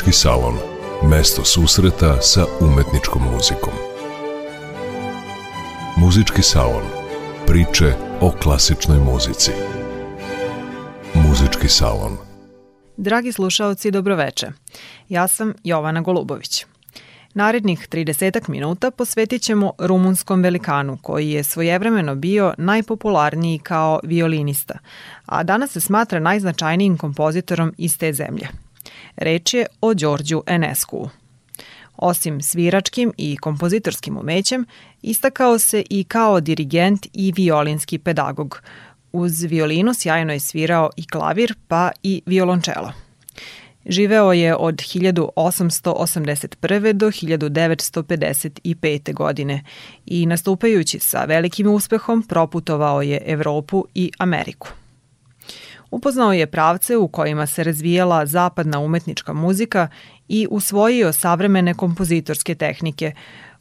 Muzički salon. Mesto susreta sa umetničkom muzikom. Muzički salon. Priče o klasičnoj muzici. Muzički salon. Dragi slušaoci, dobroveče. Ja sam Jovana Golubović. Narednih 30 minuta posvetit ćemo rumunskom velikanu koji je svojevremeno bio najpopularniji kao violinista, a danas se smatra najznačajnijim kompozitorom iz te zemlje. Reč je o Đorđu Enescu. Osim sviračkim i kompozitorskim umećem, istakao se i kao dirigent i violinski pedagog. Uz violinu sjajno je svirao i klavir, pa i violončelo. Živeo je od 1881. do 1955. godine i nastupajući sa velikim uspehom proputovao je Evropu i Ameriku. Upoznao je pravce u kojima se razvijala zapadna umetnička muzika i usvojio savremene kompozitorske tehnike.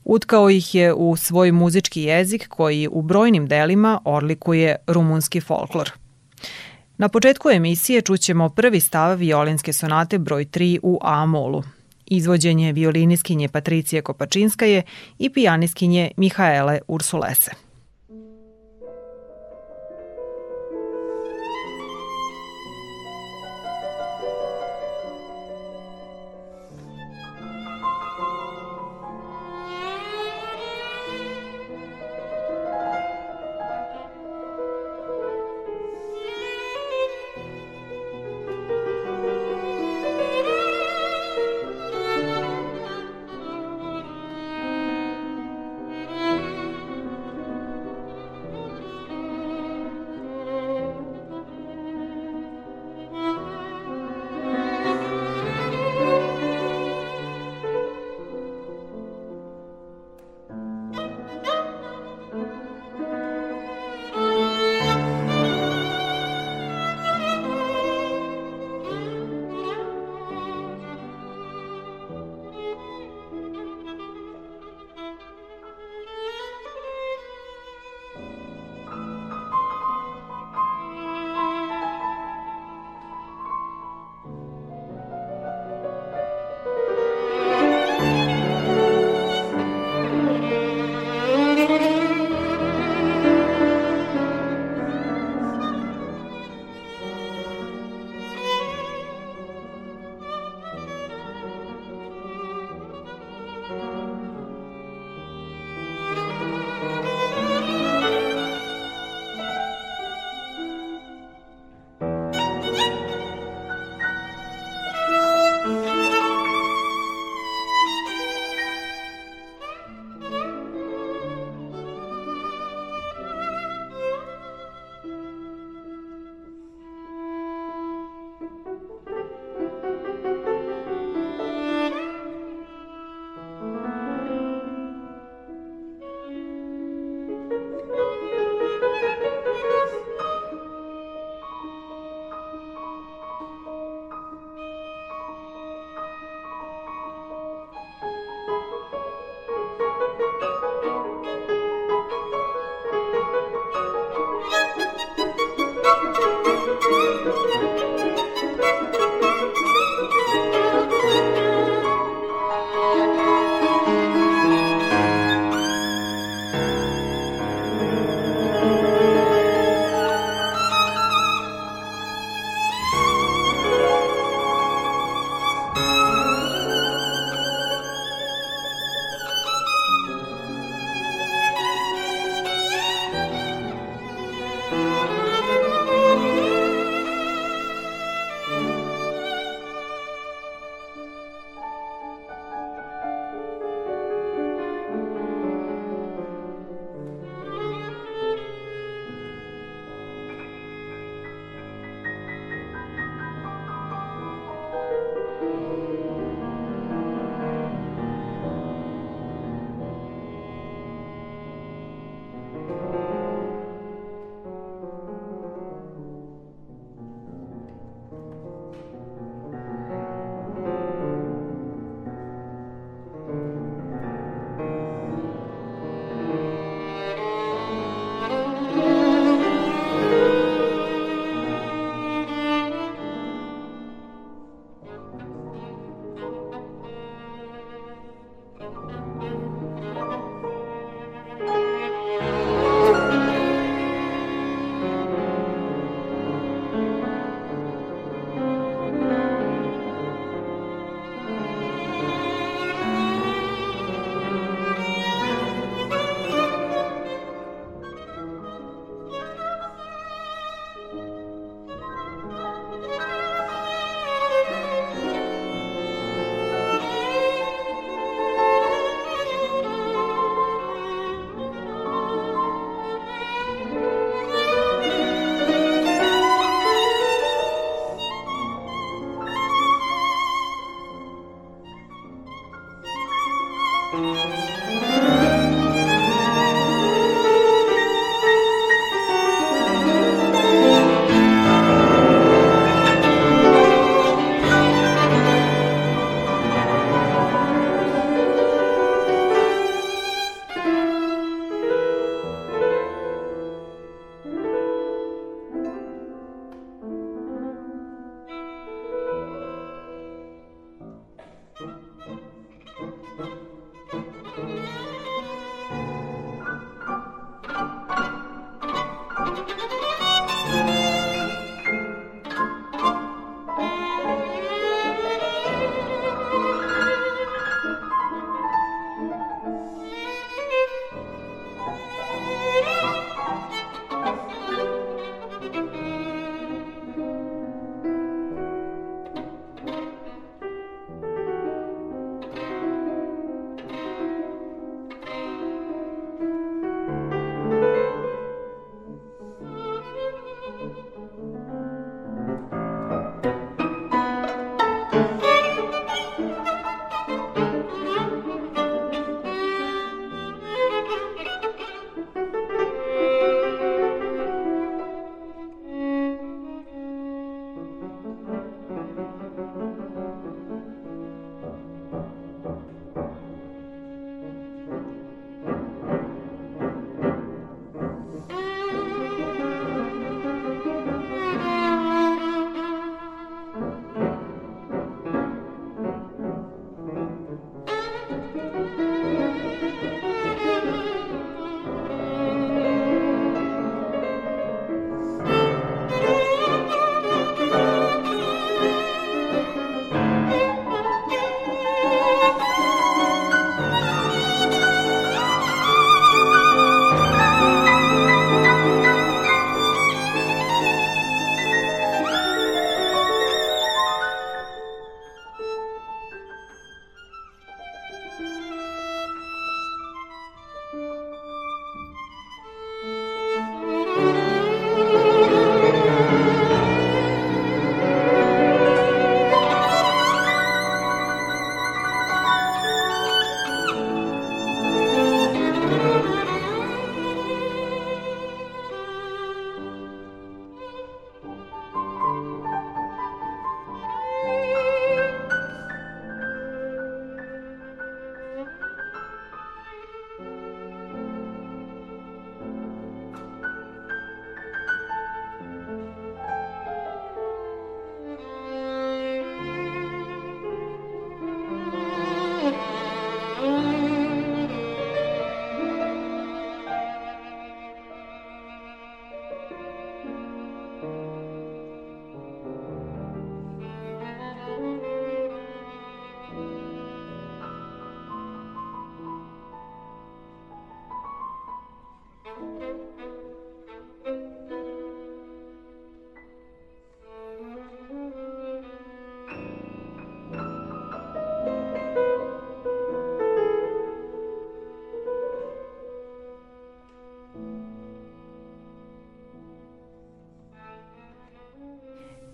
Utkao ih je u svoj muzički jezik koji u brojnim delima orlikuje rumunski folklor. Na početku emisije čućemo prvi stav violinske sonate broj 3 u A-molu. Izvođenje violiniskinje Patricije Kopačinskaje i pijaniskinje Mihaele Ursulese.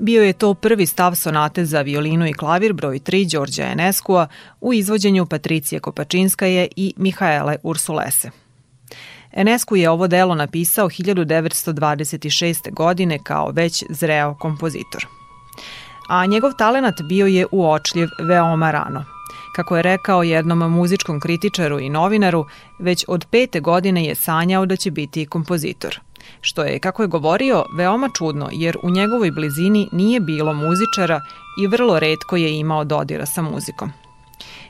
Bio je to prvi stav sonate za violinu i klavir broj 3 Đorđa Eneskua u izvođenju Patricije Kopačinskaje i Mihaele Ursulese. Enesku je ovo delo napisao 1926. godine kao već zreo kompozitor. A njegov talenat bio je uočljiv veoma rano. Kako je rekao jednom muzičkom kritičaru i novinaru, već od pete godine je sanjao da će biti kompozitor – što je, kako je govorio, veoma čudno jer u njegovoj blizini nije bilo muzičara i vrlo redko je imao dodira sa muzikom.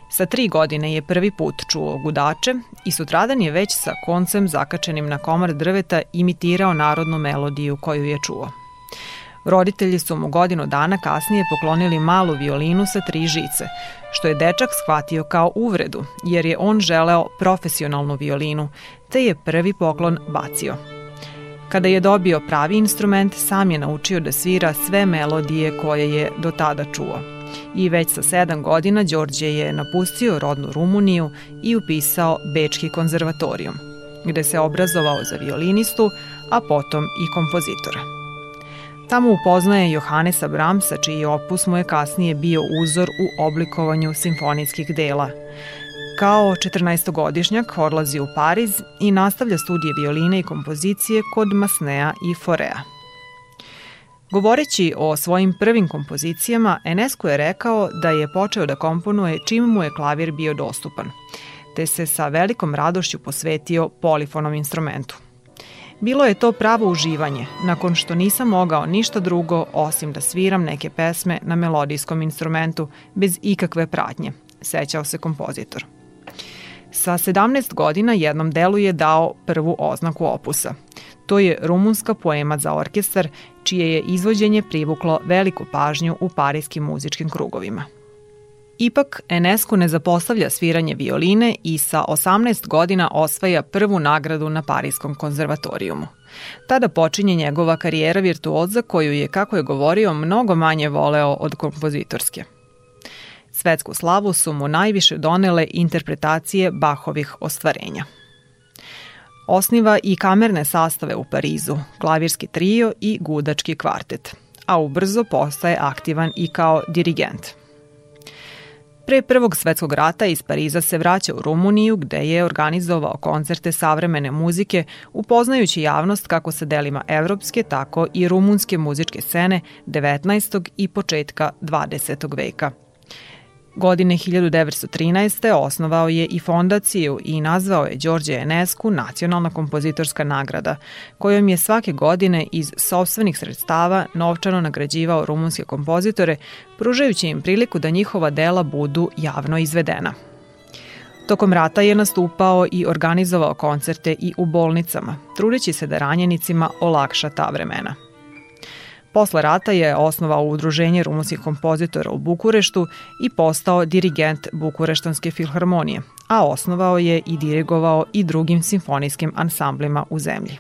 Sa tri godine je prvi put čuo gudače i sutradan je već sa koncem zakačenim na komar drveta imitirao narodnu melodiju koju je čuo. Roditelji su mu godinu dana kasnije poklonili malu violinu sa tri žice, što je dečak shvatio kao uvredu, jer je on želeo profesionalnu violinu, te je prvi poklon bacio – Kada je dobio pravi instrument, sam je naučio da svira sve melodije koje je do tada čuo. I već sa sedam godina Đorđe je napustio rodnu Rumuniju i upisao Bečki konzervatorijum, gde se obrazovao za violinistu, a potom i kompozitora. Tamo upoznaje Johanesa Brahmsa, čiji opus mu je kasnije bio uzor u oblikovanju simfonijskih dela – Kao 14-godišnjak odlazi u Pariz i nastavlja studije violine i kompozicije kod Masnea i Forea. Govoreći o svojim prvim kompozicijama, Enesco je rekao da je počeo da komponuje čim mu je klavir bio dostupan, te se sa velikom radošću posvetio polifonom instrumentu. Bilo je to pravo uživanje, nakon što nisam mogao ništa drugo osim da sviram neke pesme na melodijskom instrumentu bez ikakve pratnje, sećao se kompozitor. Sa 17 godina jednom delu je dao prvu oznaku opusa. To je rumunska poema za orkestar, čije je izvođenje privuklo veliku pažnju u parijskim muzičkim krugovima. Ipak, Enescu ne zapostavlja sviranje violine i sa 18 godina osvaja prvu nagradu na Parijskom konzervatorijumu. Tada počinje njegova karijera virtuoza koju je, kako je govorio, mnogo manje voleo od kompozitorske – Svetsku slavu su mu najviše donele interpretacije Bahovih ostvarenja. Osniva i kamerne sastave u Parizu, klavirski trio i gudački kvartet, a ubrzo postaje aktivan i kao dirigent. Pre Prvog svetskog rata iz Pariza se vraća u Rumuniju gde je organizovao koncerte savremene muzike upoznajući javnost kako sa delima evropske, tako i rumunske muzičke scene 19. i početka 20. veka – Godine 1913. osnovao je i fondaciju i nazvao je Đorđe Enesku Nacionalna kompozitorska nagrada, kojom je svake godine iz sobstvenih sredstava novčano nagrađivao rumunske kompozitore, pružajući im priliku da njihova dela budu javno izvedena. Tokom rata je nastupao i organizovao koncerte i u bolnicama, trudeći se da ranjenicima olakša ta vremena. Posle rata je osnovao udruženje rumunskih kompozitora u Bukureštu i postao dirigent Bukureštanske filharmonije, a osnovao je i dirigovao i drugim simfonijskim ansamblima u zemlji.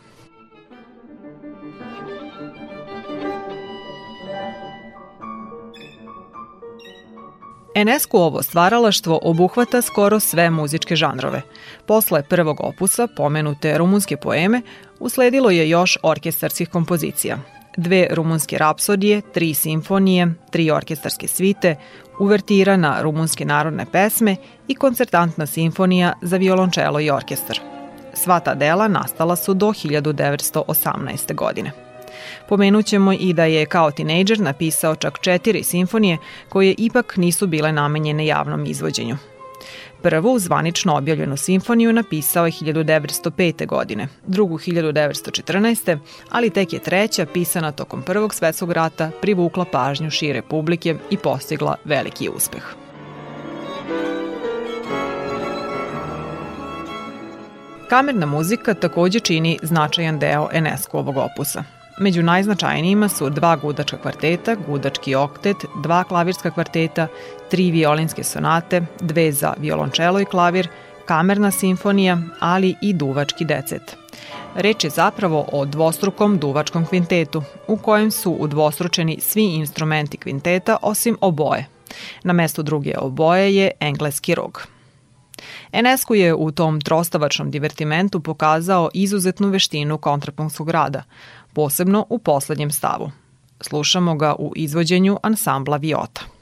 Enesku stvaralaštvo obuhvata skoro sve muzičke žanrove. Posle prvog opusa, pomenute rumunske poeme, usledilo je još orkestarskih kompozicija – dve rumunske rapsodije, tri simfonije, tri orkestarske svite, uvertira na rumunske narodne pesme i koncertantna simfonija za violončelo i orkestar. Sva ta dela nastala su do 1918. godine. Pomenućemo i da je kao tinejdžer napisao čak četiri simfonije koje ipak nisu bile namenjene javnom izvođenju – Prvu zvanično objavljenu simfoniju napisao je 1905. godine, drugu 1914. ali tek je treća, pisana tokom Prvog svetskog rata, privukla pažnju šire publike i postigla veliki uspeh. Kamerna muzika takođe čini značajan deo Eneskovog opusa – Među najznačajnijima su dva gudačka kvarteta, gudački oktet, dva klavirska kvarteta, tri violinske sonate, dve za violončelo i klavir, kamerna simfonija, ali i duvački decet. Reč je zapravo o dvostrukom duvačkom kvintetu, u kojem su udvostručeni svi instrumenti kvinteta osim oboje. Na mestu druge oboje je engleski rog. Enescu je u tom trostavačnom divertimentu pokazao izuzetnu veštinu kontrapunktskog rada, posebno u poslednjem stavu. Slušamo ga u izvođenju ansambla Viota.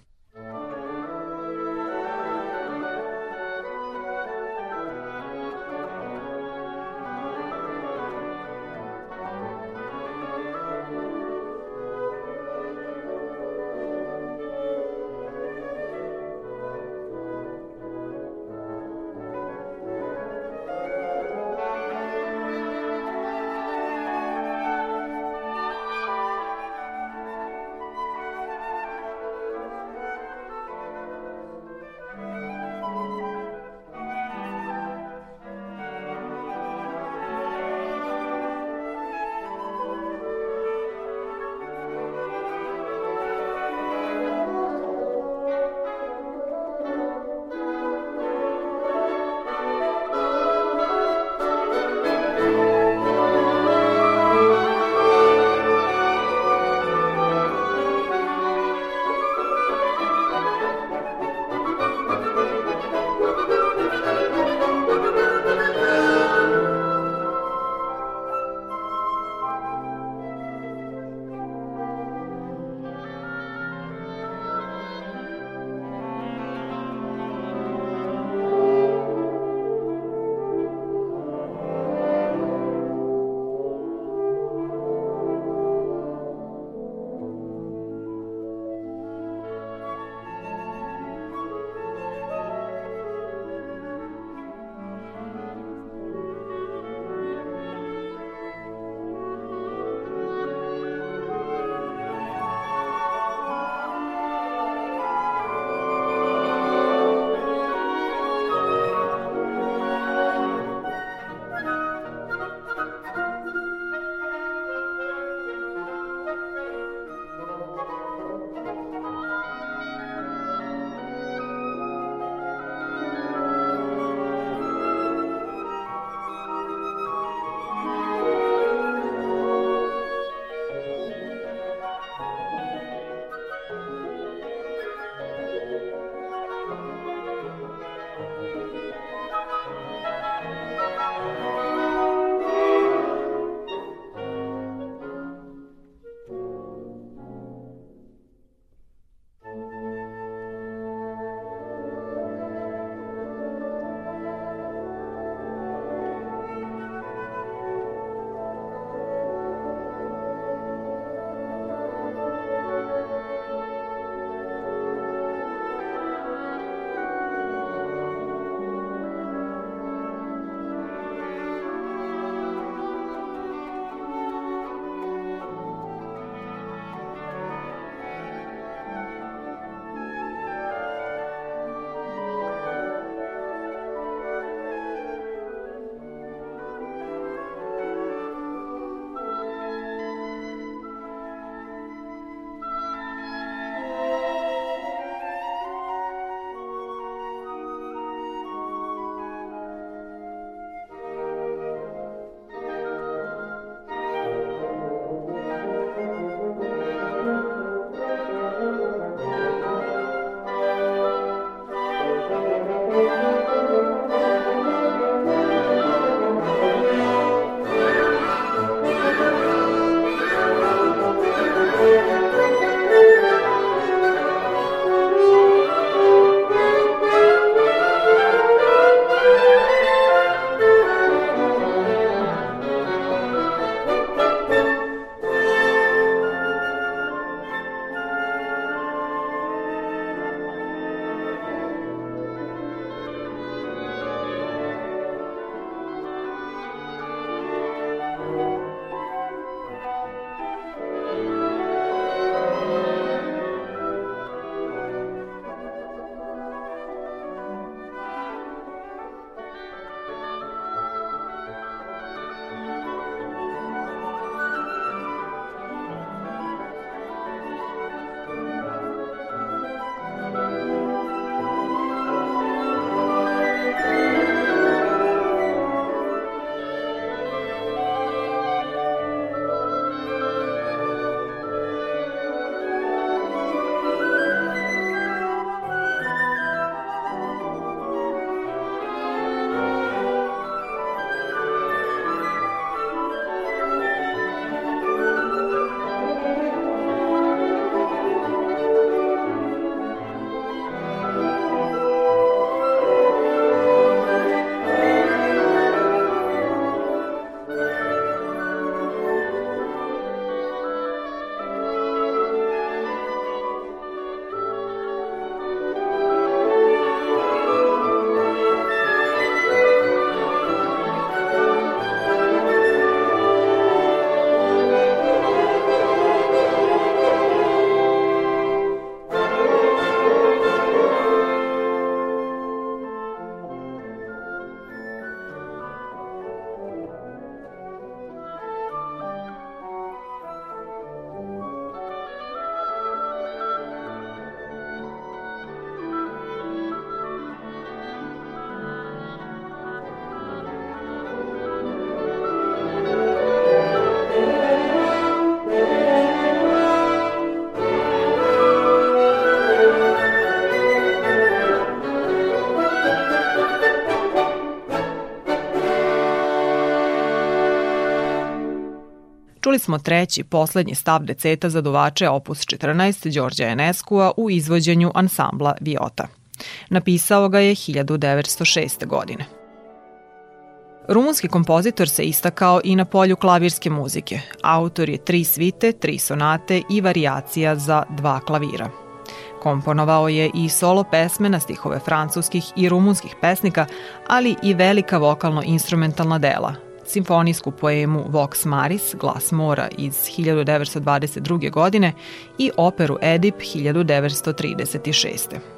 Čuli smo treći, poslednji stav deceta za duvače opus 14 Đorđa Eneskua u izvođenju ansambla Viota. Napisao ga je 1906. godine. Rumunski kompozitor se istakao i na polju klavirske muzike. Autor je tri svite, tri sonate i variacija za dva klavira. Komponovao je i solo pesme na stihove francuskih i rumunskih pesnika, ali i velika vokalno-instrumentalna dela, simfonijsku poemu Vox Maris, Glas mora iz 1922. godine i operu Edip 1936.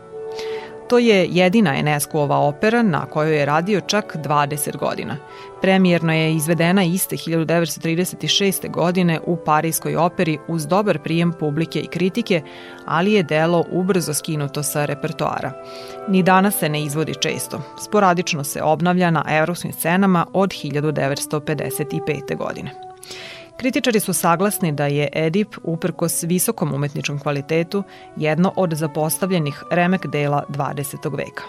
To je jedina Enescu-ova opera na kojoj je radio čak 20 godina. Premijerno je izvedena iste 1936. godine u Parijskoj operi uz dobar prijem publike i kritike, ali je delo ubrzo skinuto sa repertoara. Ni danas se ne izvodi često. Sporadično se obnavlja na evropskim scenama od 1955. godine. Kritičari su saglasni da je Edip, uprkos visokom umetničkom kvalitetu, jedno od zapostavljenih remek dela 20. veka.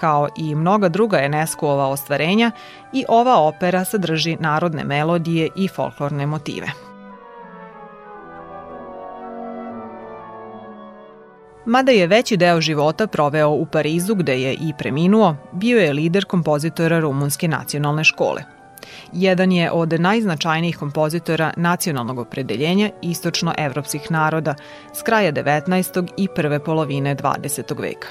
Kao i mnoga druga Enescu-ova ostvarenja, i ova opera sadrži narodne melodije i folklorne motive. Mada je veći deo života proveo u Parizu gde je i preminuo, bio je lider kompozitora Rumunske nacionalne škole – Jedan je od najznačajnijih kompozitora nacionalnog opredeljenja istočnoevropskih naroda s kraja 19. i prve polovine 20. veka.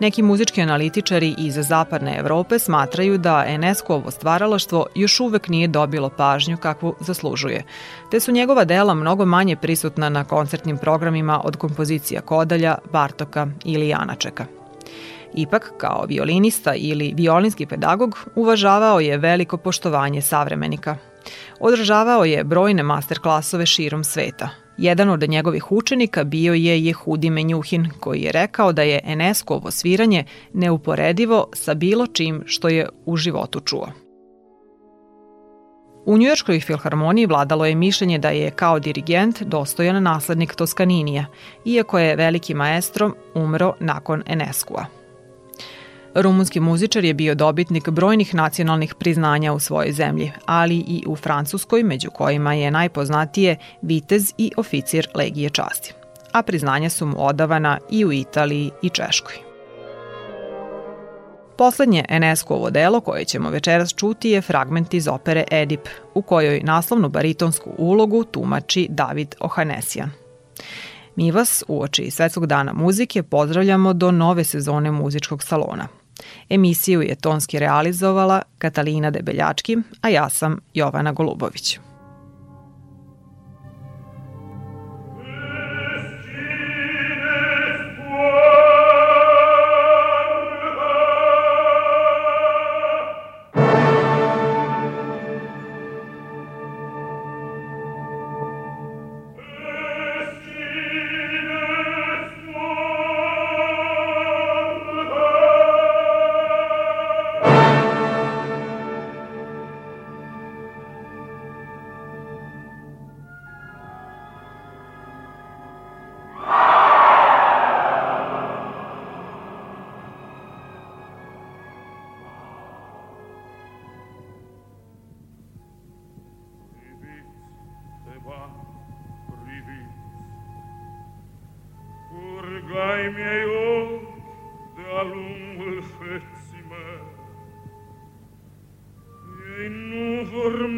Neki muzički analitičari iz zapadne Evrope smatraju da Enesco-ovo stvaralaštvo još uvek nije dobilo pažnju kakvu zaslužuje, te su njegova dela mnogo manje prisutna na koncertnim programima od kompozicija Kodalja, Bartoka ili Janačeka – Ipak, kao violinista ili violinski pedagog, uvažavao je veliko poštovanje savremenika. Održavao je brojne masterklasove širom sveta. Jedan od njegovih učenika bio je Jehudi Menjuhin, koji je rekao da je Eneskovo sviranje neuporedivo sa bilo čim što je u životu čuo. U Njujorškoj filharmoniji vladalo je mišljenje da je kao dirigent dostojan naslednik Toskaninija, iako je veliki maestro umro nakon Eneskua. Rumunski muzičar je bio dobitnik brojnih nacionalnih priznanja u svojoj zemlji, ali i u Francuskoj, među kojima je najpoznatije vitez i oficir Legije časti. A priznanja su mu odavana i u Italiji i Češkoj. Poslednje Enescovo delo koje ćemo večeras čuti je fragment iz opere Edip, u kojoj naslovnu baritonsku ulogu tumači David Ohanesijan. Mi vas u oči Svetskog dana muzike pozdravljamo do nove sezone muzičkog salona – Emisiju je tonski realizovala Katalina Debeljački, a ja sam Jovana Golubović.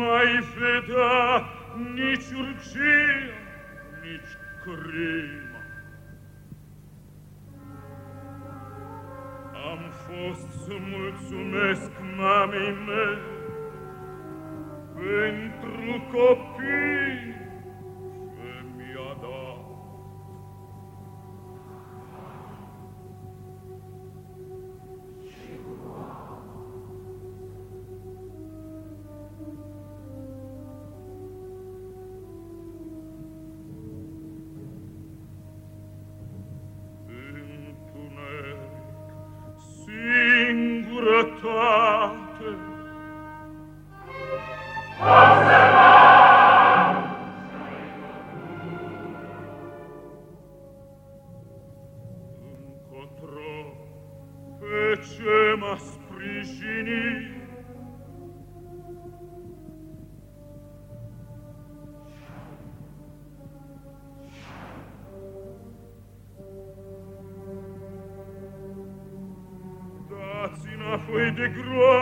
mai vedea nici urgia, nici crima. Am fost să mulțumesc mamei mele pentru copii de gros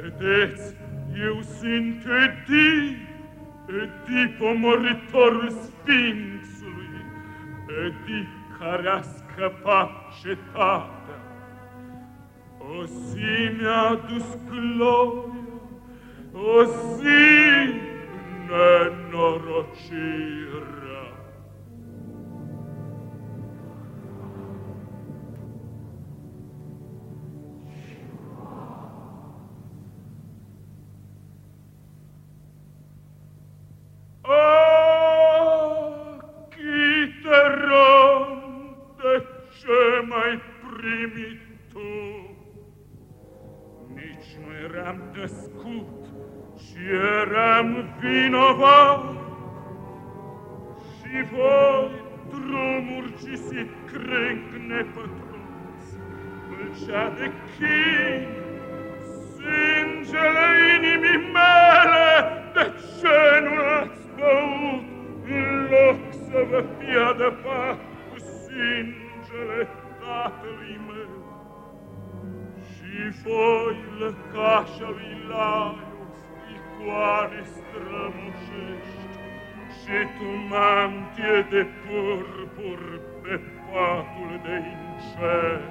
Vedeți, eu sunt Edi, Edi pomoritorul Sfinxului, Edi care a scăpat cetatea. O zi mi-a dus gloria, o zi nenorocirea. Crâng nepătruns, Vâlcea de chin, sângele inimii mele, de ce nu l-ați băut, în loc să vă fie adăpat cu sângele tatălui meu? Și voi, lăcașa lui Laios, icoane strămoșești, și tu mantie de purpur pe patul de inces.